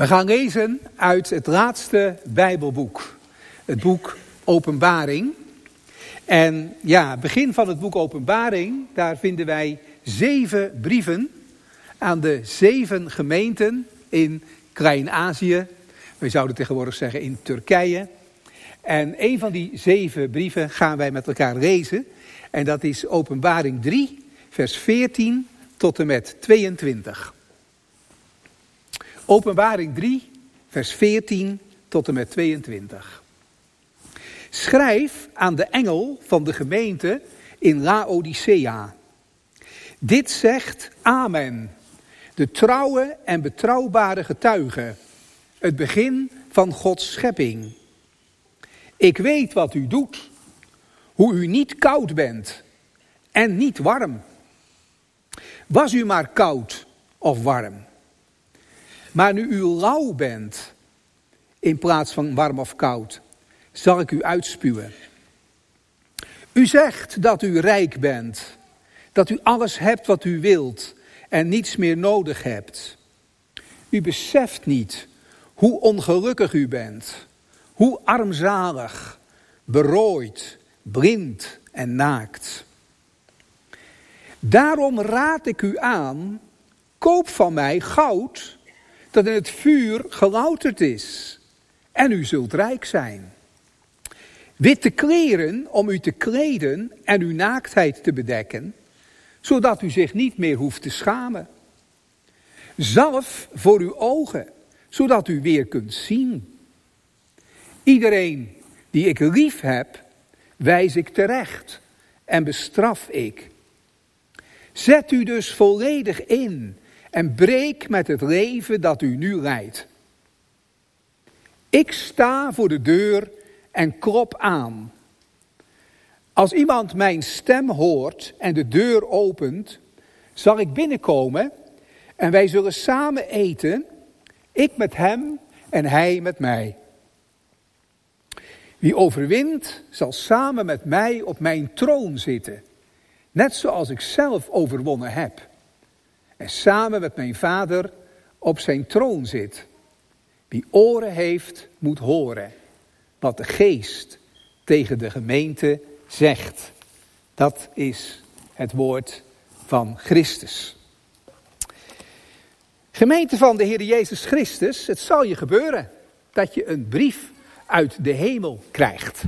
We gaan lezen uit het laatste Bijbelboek, het boek Openbaring. En ja, begin van het boek Openbaring, daar vinden wij zeven brieven aan de zeven gemeenten in Klein-Azië. We zouden tegenwoordig zeggen in Turkije. En een van die zeven brieven gaan wij met elkaar lezen. En dat is Openbaring 3, vers 14 tot en met 22. Openbaring 3, vers 14 tot en met 22. Schrijf aan de engel van de gemeente in Laodicea. Dit zegt Amen, de trouwe en betrouwbare getuige, het begin van Gods schepping. Ik weet wat u doet, hoe u niet koud bent en niet warm. Was u maar koud of warm. Maar nu u lauw bent, in plaats van warm of koud, zal ik u uitspuwen. U zegt dat u rijk bent, dat u alles hebt wat u wilt en niets meer nodig hebt. U beseft niet hoe ongelukkig u bent, hoe armzalig, berooid, blind en naakt. Daarom raad ik u aan, koop van mij goud dat in het vuur gelouterd is. En u zult rijk zijn. Witte kleren om u te kleden en uw naaktheid te bedekken, zodat u zich niet meer hoeft te schamen. Zalf voor uw ogen, zodat u weer kunt zien. Iedereen die ik lief heb, wijs ik terecht en bestraf ik. Zet u dus volledig in en breek met het leven dat u nu leidt. Ik sta voor de deur en klop aan. Als iemand mijn stem hoort en de deur opent, zal ik binnenkomen en wij zullen samen eten, ik met hem en hij met mij. Wie overwint, zal samen met mij op mijn troon zitten, net zoals ik zelf overwonnen heb en samen met mijn vader op zijn troon zit. Wie oren heeft, moet horen wat de geest tegen de gemeente zegt. Dat is het woord van Christus. Gemeente van de Heer Jezus Christus, het zal je gebeuren dat je een brief uit de hemel krijgt.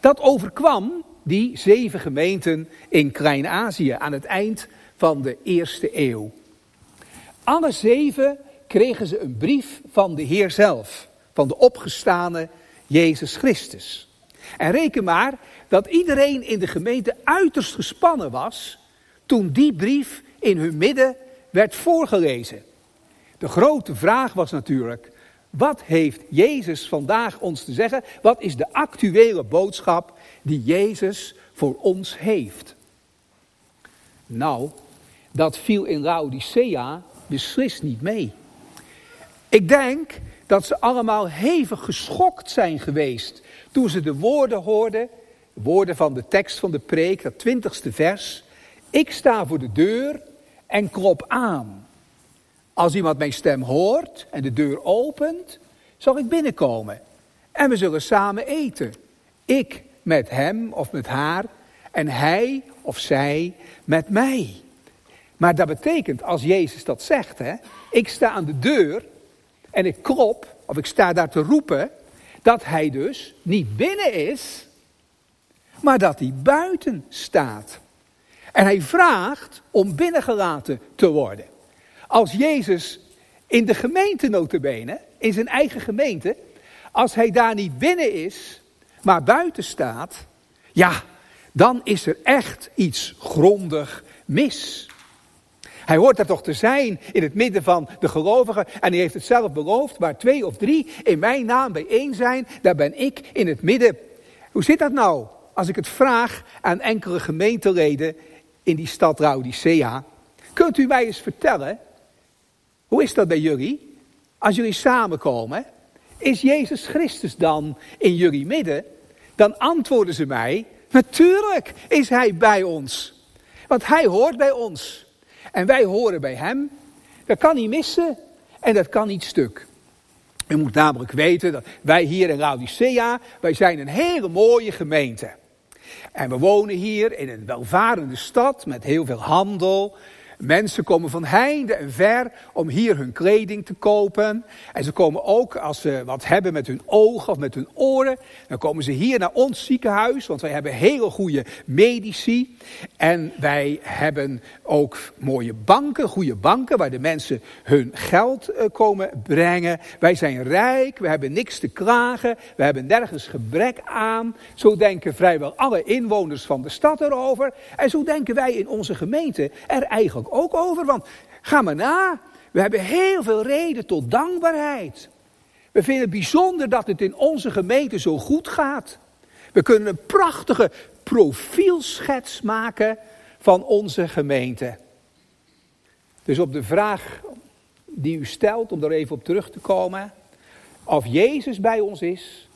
Dat overkwam die zeven gemeenten in Klein-Azië aan het eind van de eerste eeuw. Alle zeven kregen ze een brief van de Heer zelf, van de opgestane Jezus Christus. En reken maar dat iedereen in de gemeente uiterst gespannen was toen die brief in hun midden werd voorgelezen. De grote vraag was natuurlijk, wat heeft Jezus vandaag ons te zeggen? Wat is de actuele boodschap die Jezus voor ons heeft? Nou, dat viel in Laodicea beslist niet mee. Ik denk dat ze allemaal hevig geschokt zijn geweest toen ze de woorden hoorden, woorden van de tekst van de preek, dat twintigste vers. Ik sta voor de deur en klop aan. Als iemand mijn stem hoort en de deur opent, zal ik binnenkomen. En we zullen samen eten. Ik met hem of met haar en hij of zij met mij. Maar dat betekent, als Jezus dat zegt, hè, ik sta aan de deur en ik klop, of ik sta daar te roepen, dat hij dus niet binnen is, maar dat hij buiten staat. En hij vraagt om binnengelaten te worden. Als Jezus in de gemeente notabene, in zijn eigen gemeente, als hij daar niet binnen is, maar buiten staat, ja, dan is er echt iets grondig mis. Hij hoort daar toch te zijn in het midden van de gelovigen. En hij heeft het zelf beloofd. Waar twee of drie in mijn naam bijeen zijn, daar ben ik in het midden. Hoe zit dat nou? Als ik het vraag aan enkele gemeenteleden in die stad Laodicea. Kunt u mij eens vertellen, hoe is dat bij jullie? Als jullie samenkomen, is Jezus Christus dan in jullie midden? Dan antwoorden ze mij, natuurlijk is hij bij ons. Want hij hoort bij ons. En wij horen bij hem. Dat kan niet missen. en dat kan niet stuk. U moet namelijk weten dat wij hier in Laodicea, wij zijn een hele mooie gemeente. En we wonen hier in een welvarende stad met heel veel handel, Mensen komen van heinde en ver om hier hun kleding te kopen. En ze komen ook als ze wat hebben met hun ogen of met hun oren. Dan komen ze hier naar ons ziekenhuis, want wij hebben hele goede medici. En wij hebben ook mooie banken, goede banken, waar de mensen hun geld eh, komen brengen. Wij zijn rijk, we hebben niks te klagen, we hebben nergens gebrek aan. Zo denken vrijwel alle inwoners van de stad erover. En zo denken wij in onze gemeente er eigenlijk ook over. Want ga maar na. We hebben heel veel reden tot dankbaarheid. We vinden het bijzonder dat het in onze gemeente zo goed gaat. We kunnen een prachtige profielschets maken van onze gemeente. Dus op de vraag die u stelt, om daar even op terug te komen. Of Jezus bij ons is,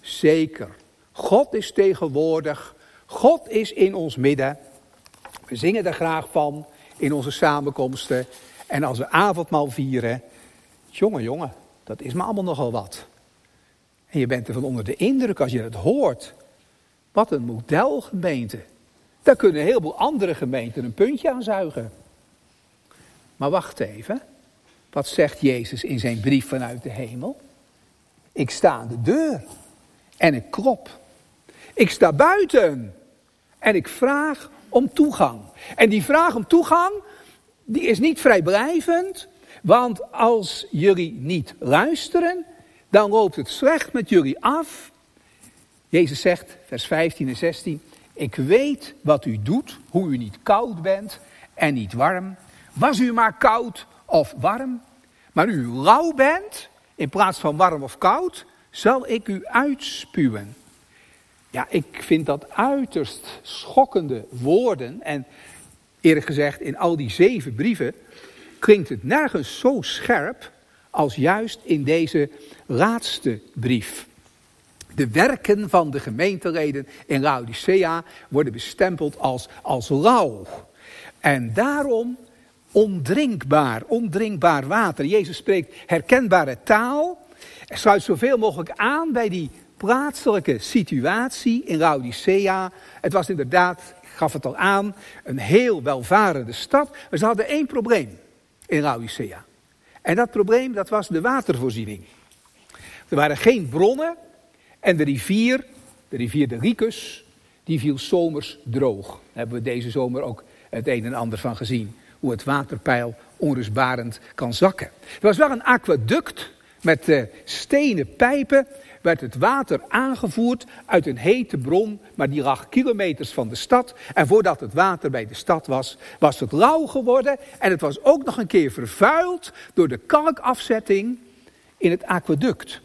zeker. God is tegenwoordig. God is in ons midden. We zingen er graag van in onze samenkomsten. En als we avondmaal vieren. Jongen, jongen, dat is me allemaal nogal wat. En je bent ervan onder de indruk als je het hoort. Wat een modelgemeente. Daar kunnen een heleboel andere gemeenten een puntje aan zuigen. Maar wacht even. Wat zegt Jezus in zijn brief vanuit de hemel? Ik sta aan de deur en ik klop. Ik sta buiten en ik vraag om toegang. En die vraag om toegang, die is niet vrijblijvend, want als jullie niet luisteren, dan loopt het slecht met jullie af. Jezus zegt, vers 15 en 16, ik weet wat u doet, hoe u niet koud bent en niet warm. Was u maar koud of warm, maar u lauw bent, in plaats van warm of koud, zal ik u uitspuwen. Ja, ik vind dat uiterst schokkende woorden. En eerlijk gezegd, in al die zeven brieven klinkt het nergens zo scherp als juist in deze laatste brief. De werken van de gemeenteleden in Laodicea worden bestempeld als, als lauw. En daarom ondrinkbaar, ondrinkbaar water. Jezus spreekt herkenbare taal. Sluit zoveel mogelijk aan bij die plaatselijke situatie in Laodicea. Het was inderdaad, ik gaf het al aan, een heel welvarende stad. Maar ze hadden één probleem in Laodicea. En dat probleem, dat was de watervoorziening. Er waren geen bronnen en de rivier, de rivier de Ricus, die viel zomers droog. Daar hebben we deze zomer ook het een en ander van gezien. Hoe het waterpeil onrustbarend kan zakken. Er was wel een aquaduct met uh, stenen pijpen werd het water aangevoerd uit een hete bron, maar die lag kilometers van de stad. En voordat het water bij de stad was, was het lauw geworden. En het was ook nog een keer vervuild door de kalkafzetting in het aquaduct.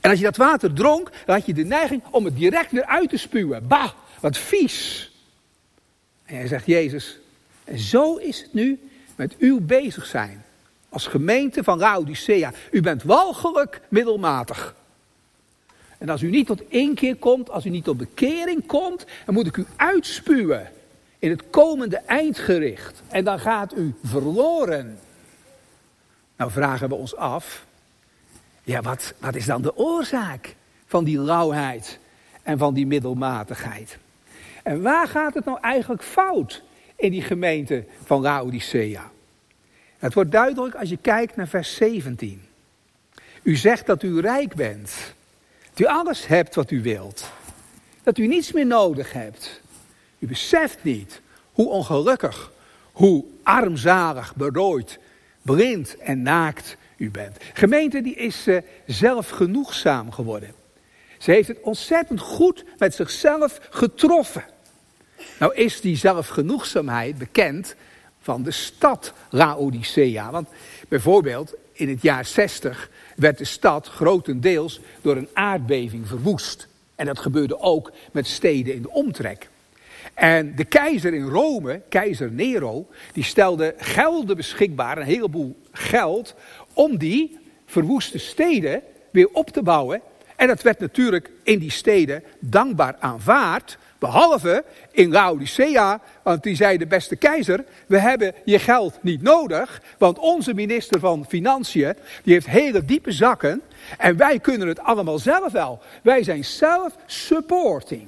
En als je dat water dronk, dan had je de neiging om het direct weer uit te spuwen. Bah, wat vies. En hij zegt, Jezus, en zo is het nu met uw bezig zijn. Als gemeente van Laodicea. U bent walgelijk middelmatig. En als u niet tot keer komt, als u niet tot bekering komt, dan moet ik u uitspuwen in het komende eindgericht. En dan gaat u verloren. Nou vragen we ons af, ja wat, wat is dan de oorzaak van die lauwheid en van die middelmatigheid? En waar gaat het nou eigenlijk fout in die gemeente van Laodicea? Het wordt duidelijk als je kijkt naar vers 17. U zegt dat u rijk bent dat u alles hebt wat u wilt. Dat u niets meer nodig hebt. U beseft niet hoe ongelukkig, hoe armzalig, berooid, blind en naakt u bent. Gemeente die is uh, zelfgenoegzaam geworden. Ze heeft het ontzettend goed met zichzelf getroffen. Nou is die zelfgenoegzaamheid bekend van de stad Laodicea. Want bijvoorbeeld in het jaar 60 werd de stad grotendeels door een aardbeving verwoest. En dat gebeurde ook met steden in de omtrek. En de keizer in Rome, keizer Nero, die stelde gelden beschikbaar, een heleboel geld, om die verwoeste steden weer op te bouwen En dat werd natuurlijk in die steden dankbaar aanvaard. Behalve in Laodicea, want die zei de beste keizer, we hebben je geld niet nodig, want onze minister van Financiën, die heeft hele diepe zakken en wij kunnen het allemaal zelf wel. Wij zijn self-supporting.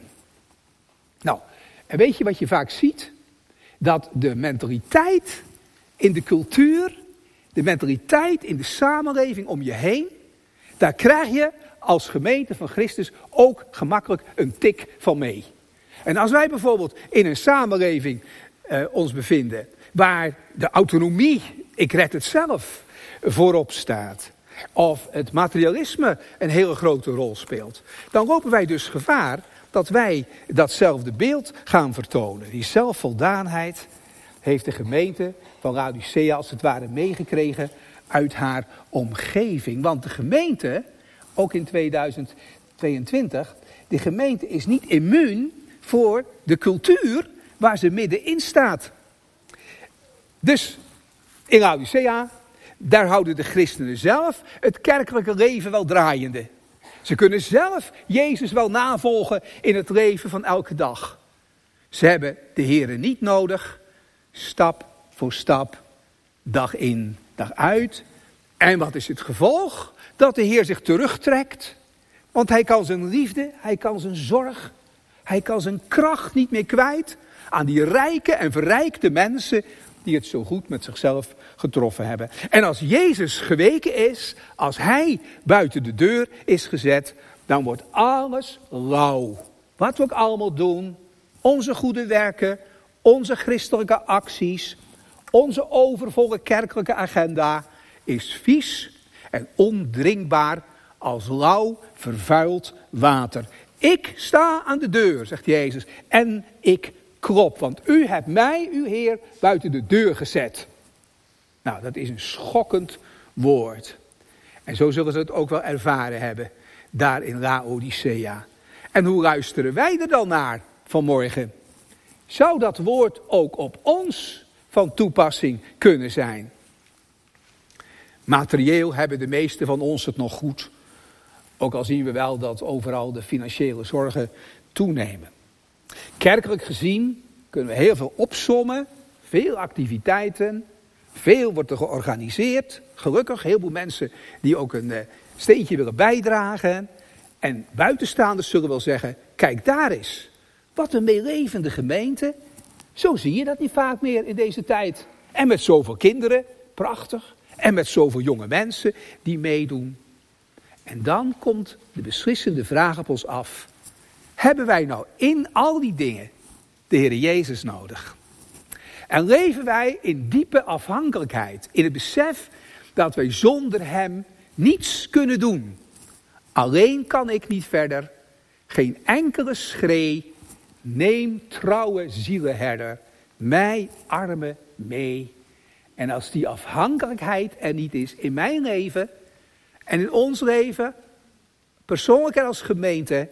Nou, en weet je wat je vaak ziet? Dat de mentaliteit in de cultuur, de mentaliteit in de samenleving om je heen, daar krijg je als gemeente van Christus ook gemakkelijk een tik van mee. En als wij bijvoorbeeld in een samenleving uh, ons bevinden waar de autonomie, ik red het zelf, voorop staat. Of het materialisme een hele grote rol speelt. Dan lopen wij dus gevaar dat wij datzelfde beeld gaan vertonen. Die zelfvoldaanheid heeft de gemeente van Laodicea als het ware meegekregen uit haar omgeving. Want de gemeente, ook in 2022, de gemeente is niet immuun voor de cultuur waar ze middenin staat. Dus in Laodicea, daar houden de christenen zelf het kerkelijke leven wel draaiende. Ze kunnen zelf Jezus wel navolgen in het leven van elke dag. Ze hebben de Here niet nodig, stap voor stap, dag in, dag uit. En wat is het gevolg? Dat de Heer zich terugtrekt. Want hij kan zijn liefde, hij kan zijn zorg, hij kan zijn kracht niet meer kwijt aan die rijke en verrijkte mensen die het zo goed met zichzelf getroffen hebben. En als Jezus geweken is, als hij buiten de deur is gezet, dan wordt alles lauw. Wat we ook allemaal doen, onze goede werken, onze christelijke acties, onze overvolle kerkelijke agenda is vies en ondrinkbaar als lauw vervuild water. Ik sta aan de deur, zegt Jezus, en ik klop, want u hebt mij, uw Heer, buiten de deur gezet. Nou, dat is een schokkend woord. En zo zullen ze het ook wel ervaren hebben, daar in Laodicea. En hoe luisteren wij er dan naar vanmorgen? Zou dat woord ook op ons van toepassing kunnen zijn? Materieel hebben de meesten van ons het nog goed. Ook al zien we wel dat overal de financiële zorgen toenemen. Kerkelijk gezien kunnen we heel veel opsommen, veel activiteiten, veel wordt er georganiseerd. Gelukkig, heel veel mensen die ook een eh, steentje willen bijdragen. En buitenstaanders zullen wel zeggen, kijk daar eens, wat een meelevende gemeente. Zo zie je dat niet vaak meer in deze tijd. En met zoveel kinderen, prachtig. En met zoveel jonge mensen die meedoen. En dan komt de beslissende vraag op ons af. Hebben wij nou in al die dingen de Heer Jezus nodig? En leven wij in diepe afhankelijkheid, in het besef dat wij zonder Hem niets kunnen doen. Alleen kan ik niet verder, geen enkele schree. Neem trouwe zielenherder, mij arme mee. En als die afhankelijkheid er niet is in mijn leven en in ons leven, persoonlijk en als gemeente,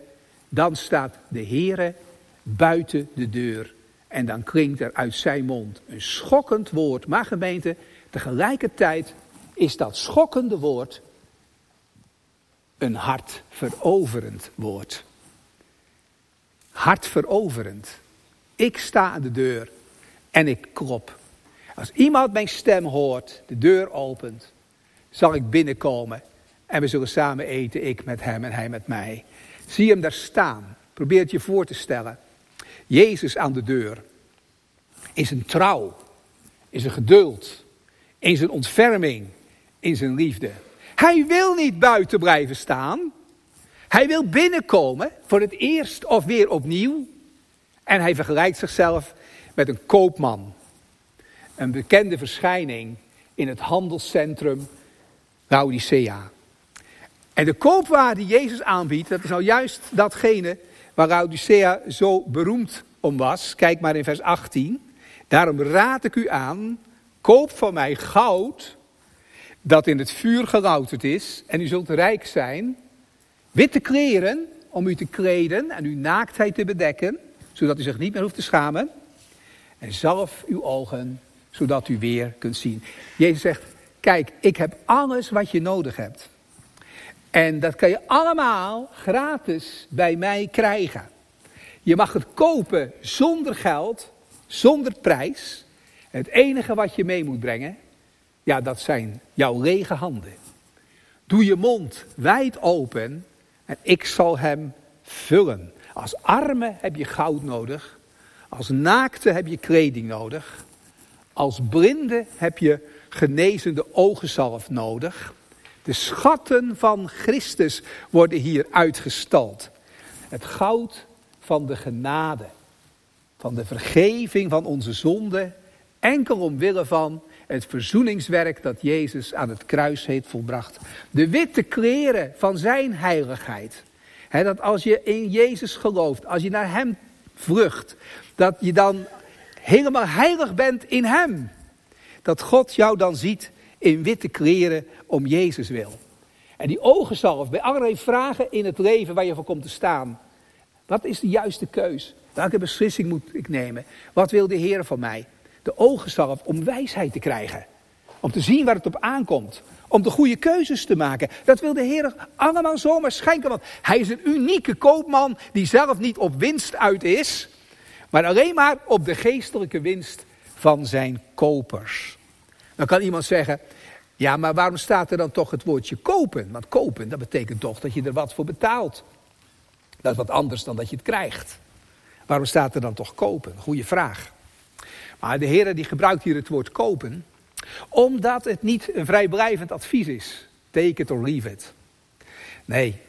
dan staat de Heere buiten de deur. En dan klinkt er uit zijn mond een schokkend woord. Maar gemeente, tegelijkertijd is dat schokkende woord een hartveroverend woord. Hartveroverend. Ik sta aan de deur en ik klop. Als iemand mijn stem hoort, de deur opent, zal ik binnenkomen en we zullen samen eten, ik met hem en hij met mij. Zie hem daar staan. Probeer het je voor te stellen. Jezus aan de deur. In zijn trouw. In zijn geduld. In zijn ontferming. In zijn liefde. Hij wil niet buiten blijven staan. Hij wil binnenkomen voor het eerst of weer opnieuw. En hij vergelijkt zichzelf met een koopman. Een bekende verschijning in het handelscentrum Laodicea. En de koopwaar die Jezus aanbiedt, dat is nou juist datgene waar Laodicea zo beroemd om was. Kijk maar in vers 18. Daarom raad ik u aan, koop van mij goud dat in het vuur gelouterd is en u zult rijk zijn. Witte kleren om u te kleden en uw naaktheid te bedekken, zodat u zich niet meer hoeft te schamen. En zalf uw ogen, zodat u weer kunt zien. Jezus zegt, kijk, ik heb alles wat je nodig hebt. En dat kan je allemaal gratis bij mij krijgen. Je mag het kopen zonder geld, zonder prijs. Het enige wat je mee moet brengen, ja, dat zijn jouw lege handen. Doe je mond wijd open en ik zal hem vullen. Als arme heb je goud nodig. Als naakte heb je kleding nodig. Als blinde heb je genezende ogenzalf nodig. De schatten van Christus worden hier uitgestald. Het goud van de genade, van de vergeving van onze zonden, enkel omwille van het verzoeningswerk dat Jezus aan het kruis heeft volbracht. De witte kleren van zijn heiligheid. dat als je in Jezus gelooft, als je naar Hem vlucht, dat je dan helemaal heilig bent in Hem. Dat God jou dan ziet in witte kleren om Jezus wil. En die ogenzalf, bij allerlei vragen in het leven waar je voor komt te staan. Wat is de juiste keus? Welke beslissing moet ik nemen? Wat wil de Heer van mij? De ogenzalf om wijsheid te krijgen. Om te zien waar het op aankomt. Om de goede keuzes te maken. Dat wil de Heer allemaal zomaar schenken. Want hij is een unieke koopman die zelf niet op winst uit is. Maar alleen maar op de geestelijke winst van zijn kopers. Dan kan iemand zeggen, ja maar waarom staat er dan toch het woordje kopen? Want kopen, dat betekent toch dat je er wat voor betaalt. Dat is wat anders dan dat je het krijgt. Waarom staat er dan toch kopen? Goeie vraag. Maar de Heer die gebruikt hier het woord kopen, omdat het niet een vrijblijvend advies is. Take it or leave it. Nee,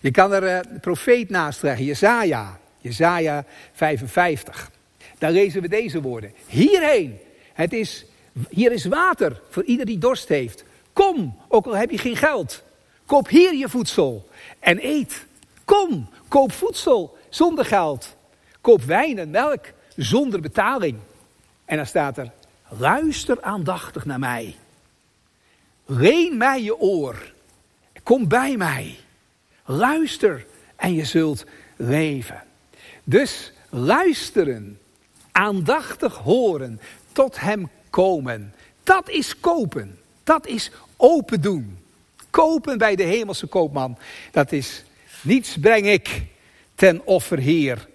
je kan er uh, profeet naast leggen, Jezaja, Jezaja 55. Daar lezen we deze woorden. Hierheen, het is, hier is water voor ieder die dorst heeft. Kom, ook al heb je geen geld. Koop hier je voedsel en eet. Kom, koop voedsel zonder geld. Koop wijn en melk zonder betaling. En dan staat er, luister aandachtig naar mij. Leen mij je oor. Kom bij mij. Luister en je zult leven. Dus luisteren, aandachtig horen, tot hem komen. Dat is kopen. Dat is open doen. Kopen bij de hemelse koopman. Dat is niets breng ik ten offer, Heer.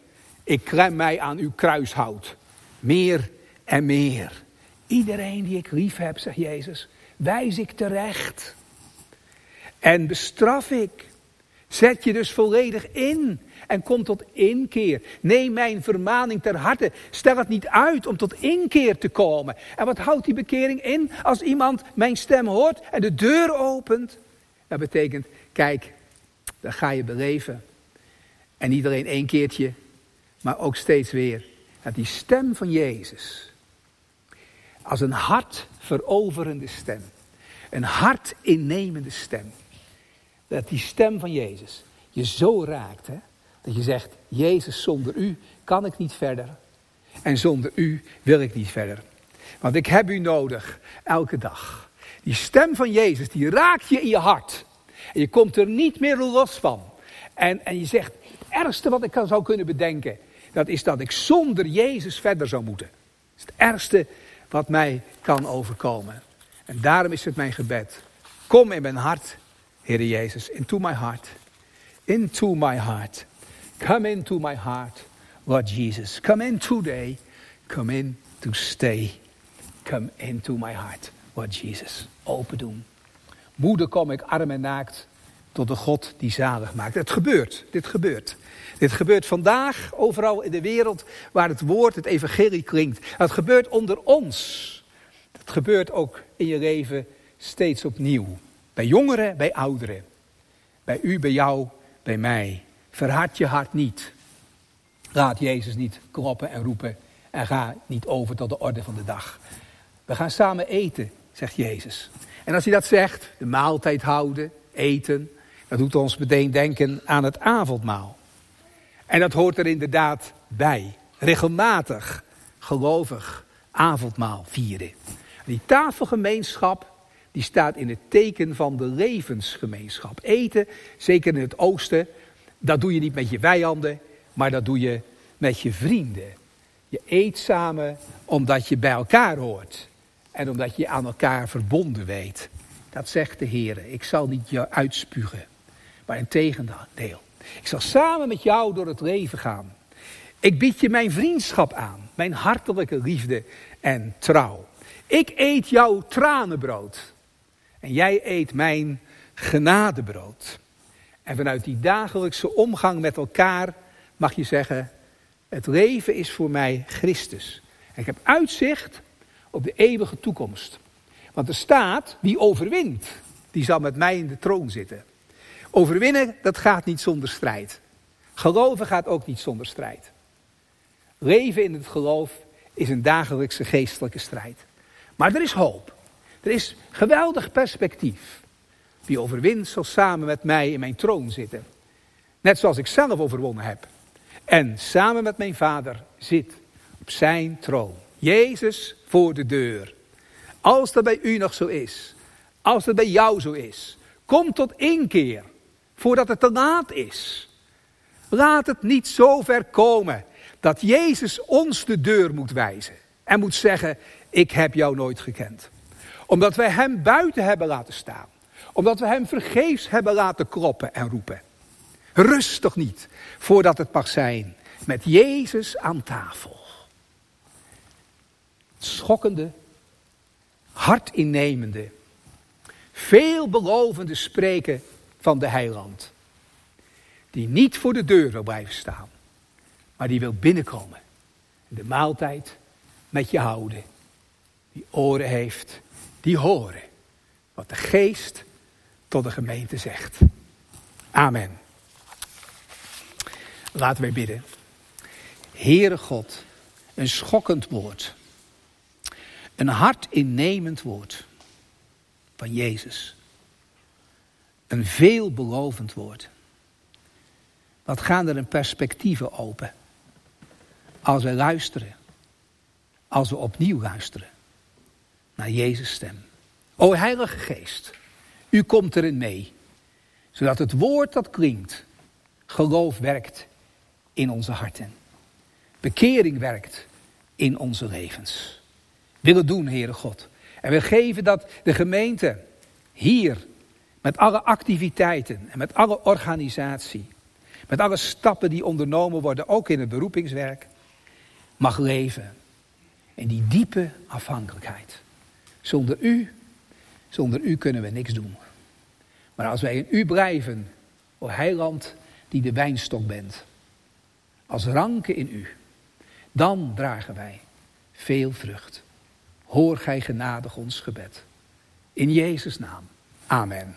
Ik klem mij aan uw kruishout. Meer en meer. Iedereen die ik lief heb, zegt Jezus, wijs ik terecht. En bestraf ik. Zet je dus volledig in en kom tot inkeer. Neem mijn vermaning ter harte. Stel het niet uit om tot inkeer te komen. En wat houdt die bekering in? Als iemand mijn stem hoort en de deur opent. Dat betekent, kijk, dan ga je beleven. En niet alleen één keertje, maar ook steeds weer. Dat die stem van Jezus als een hart veroverende stem. Een hart innemende stem. Dat die stem van Jezus je zo raakt. Hè? Dat je zegt, Jezus, zonder u kan ik niet verder. En zonder u wil ik niet verder. Want ik heb u nodig, elke dag. Die stem van Jezus, die raakt je in je hart. En je komt er niet meer los van. En, en je zegt, het ergste wat ik zou kunnen bedenken, dat is dat ik zonder Jezus verder zou moeten. Dat is het ergste wat mij kan overkomen. En daarom is het mijn gebed. Kom in mijn hart, Heer Jezus, into my heart. Into my heart. Come into my heart, Lord Jesus. Come in today. Come in to stay. Come into my heart, Lord Jesus. Open doen. Moeder kom ik arm en naakt tot de God die zalig maakt. Het gebeurt, dit gebeurt. Dit gebeurt vandaag overal in de wereld waar het woord, het evangelie klinkt. Het gebeurt onder ons. Het gebeurt ook in je leven steeds opnieuw. Bij jongeren, bij ouderen. Bij u, bij jou, bij mij. Verhard je hart niet. Laat Jezus niet kloppen en roepen en ga niet over tot de orde van de dag. We gaan samen eten, zegt Jezus. En als hij dat zegt, de maaltijd houden, eten, dat doet ons meteen denken aan het avondmaal. En dat hoort er inderdaad bij. Regelmatig, gelovig, avondmaal vieren. Die tafelgemeenschap, die staat in het teken van de levensgemeenschap. Eten, zeker in het oosten, dat doe je niet met je vijanden, maar dat doe je met je vrienden. Je eet samen omdat je bij elkaar hoort. En omdat je aan elkaar verbonden weet. Dat zegt de Heer. Ik zal niet je uitspugen. maar in tegendeel. Ik zal samen met jou door het leven gaan. Ik bied je mijn vriendschap aan, mijn hartelijke liefde en trouw. Ik eet jouw tranenbrood en jij eet mijn genadebrood. En vanuit die dagelijkse omgang met elkaar mag je zeggen, het leven is voor mij Christus. Ik heb uitzicht op de eeuwige toekomst. Want er staat, wie overwint, die zal met mij in de troon zitten. Overwinnen, dat gaat niet zonder strijd. Geloven gaat ook niet zonder strijd. Leven in het geloof is een dagelijkse geestelijke strijd. Maar er is hoop. Er is geweldig perspectief. Wie overwint zal samen met mij in mijn troon zitten. Net zoals ik zelf overwonnen heb. En samen met mijn vader zit op zijn troon. Jezus voor de deur. Als dat bij u nog zo is. Als het bij jou zo is. Kom tot inkeer. Voordat het te laat is. Laat het niet zo ver komen dat Jezus ons de deur moet wijzen. En moet zeggen, ik heb jou nooit gekend. Omdat wij hem buiten hebben laten staan. Omdat we hem vergeefs hebben laten kloppen en roepen. Rustig niet, voordat het mag zijn. Met Jezus aan tafel. Schokkende, hartinnemende, veelbelovende spreken van de heiland. Die niet voor de deur wil blijven staan, maar die wil binnenkomen. De maaltijd met je houden. Die oren heeft, die horen wat de geest tot de gemeente zegt. Amen. Laten wij bidden. Heere God, een schokkend woord. Een hart innemend woord van Jezus. Een veelbelovend woord. Wat gaan er een perspectieven open. Als we luisteren. Als we opnieuw luisteren. Naar Jezus' stem. O Heilige Geest. U komt erin mee. Zodat het woord dat klinkt. Geloof werkt in onze harten. Bekering werkt in onze levens. Willen doen, Heere God. En we geven dat de gemeente hier, met alle activiteiten en met alle organisatie, met alle stappen die ondernomen worden, ook in het beroepingswerk, mag leven. In die diepe afhankelijkheid. Zonder u, zonder u kunnen we niks doen. Maar als wij in u blijven, o heiland die de wijnstok bent, als ranken in u, dan dragen wij veel vrucht. Hoor gij genadig ons gebed. In Jezus' naam. Amen.